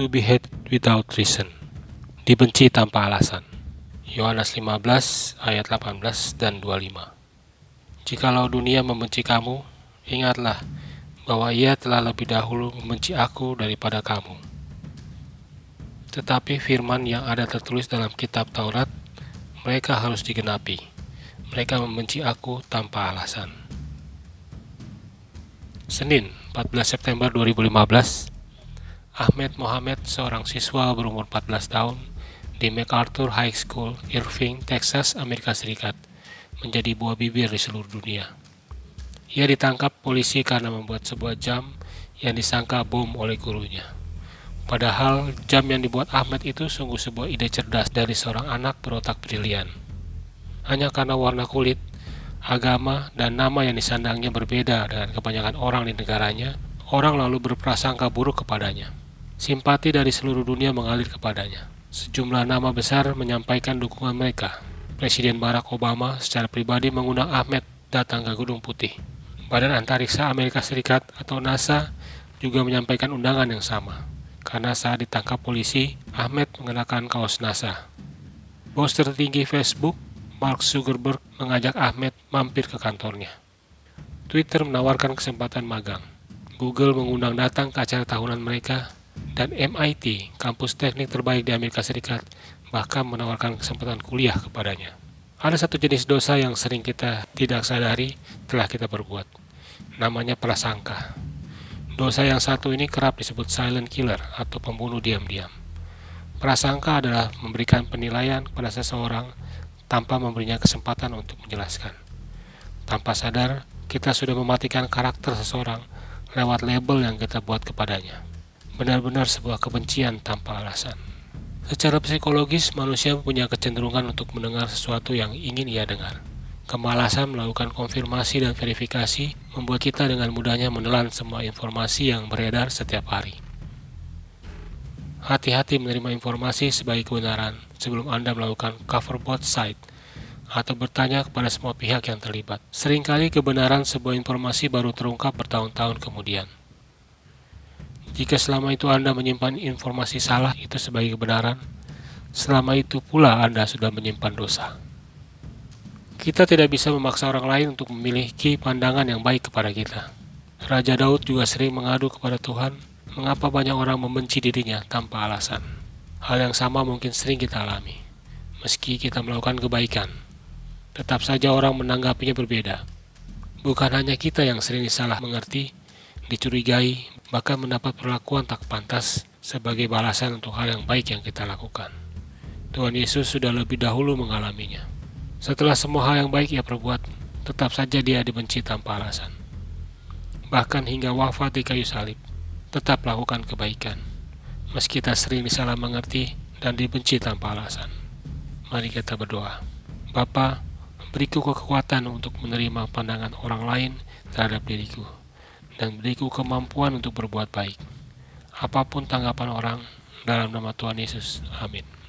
to be hate without reason, dibenci tanpa alasan. Yohanes 15 ayat 18 dan 25. Jikalau dunia membenci kamu, ingatlah bahwa ia telah lebih dahulu membenci aku daripada kamu. Tetapi firman yang ada tertulis dalam kitab Taurat, mereka harus digenapi. Mereka membenci aku tanpa alasan. Senin, 14 September 2015, Ahmed Mohamed, seorang siswa berumur 14 tahun di MacArthur High School, Irving, Texas, Amerika Serikat, menjadi buah bibir di seluruh dunia. Ia ditangkap polisi karena membuat sebuah jam yang disangka bom oleh gurunya. Padahal jam yang dibuat Ahmed itu sungguh sebuah ide cerdas dari seorang anak berotak brilian. Hanya karena warna kulit, agama, dan nama yang disandangnya berbeda dengan kebanyakan orang di negaranya, orang lalu berprasangka buruk kepadanya. Simpati dari seluruh dunia mengalir kepadanya. Sejumlah nama besar menyampaikan dukungan mereka. Presiden Barack Obama secara pribadi mengundang Ahmed datang ke Gedung Putih. Badan Antariksa Amerika Serikat atau NASA juga menyampaikan undangan yang sama. Karena saat ditangkap polisi, Ahmed mengenakan kaos NASA. Bos tertinggi Facebook, Mark Zuckerberg, mengajak Ahmed mampir ke kantornya. Twitter menawarkan kesempatan magang. Google mengundang datang ke acara tahunan mereka, dan MIT, kampus teknik terbaik di Amerika Serikat, bahkan menawarkan kesempatan kuliah kepadanya. Ada satu jenis dosa yang sering kita tidak sadari telah kita perbuat namanya prasangka. Dosa yang satu ini kerap disebut silent killer atau pembunuh diam-diam. Prasangka adalah memberikan penilaian kepada seseorang tanpa memberinya kesempatan untuk menjelaskan. Tanpa sadar, kita sudah mematikan karakter seseorang lewat label yang kita buat kepadanya. Benar-benar sebuah kebencian tanpa alasan. Secara psikologis, manusia punya kecenderungan untuk mendengar sesuatu yang ingin ia dengar. Kemalasan melakukan konfirmasi dan verifikasi membuat kita dengan mudahnya menelan semua informasi yang beredar setiap hari. Hati-hati menerima informasi sebagai kebenaran sebelum Anda melakukan cover both site atau bertanya kepada semua pihak yang terlibat. Seringkali kebenaran sebuah informasi baru terungkap bertahun-tahun kemudian. Jika selama itu Anda menyimpan informasi salah itu sebagai kebenaran, selama itu pula Anda sudah menyimpan dosa. Kita tidak bisa memaksa orang lain untuk memiliki pandangan yang baik kepada kita. Raja Daud juga sering mengadu kepada Tuhan, mengapa banyak orang membenci dirinya tanpa alasan. Hal yang sama mungkin sering kita alami. Meski kita melakukan kebaikan, tetap saja orang menanggapinya berbeda. Bukan hanya kita yang sering disalah mengerti, dicurigai, bahkan mendapat perlakuan tak pantas sebagai balasan untuk hal yang baik yang kita lakukan. Tuhan Yesus sudah lebih dahulu mengalaminya. Setelah semua hal yang baik ia perbuat, tetap saja dia dibenci tanpa alasan. Bahkan hingga wafat di kayu salib, tetap lakukan kebaikan. Meski kita sering disalah mengerti dan dibenci tanpa alasan. Mari kita berdoa. Bapa, beriku kekuatan untuk menerima pandangan orang lain terhadap diriku, dan beriku kemampuan untuk berbuat baik. Apa pun tanggapan orang, dalam nama Tuhan Yesus. Amin.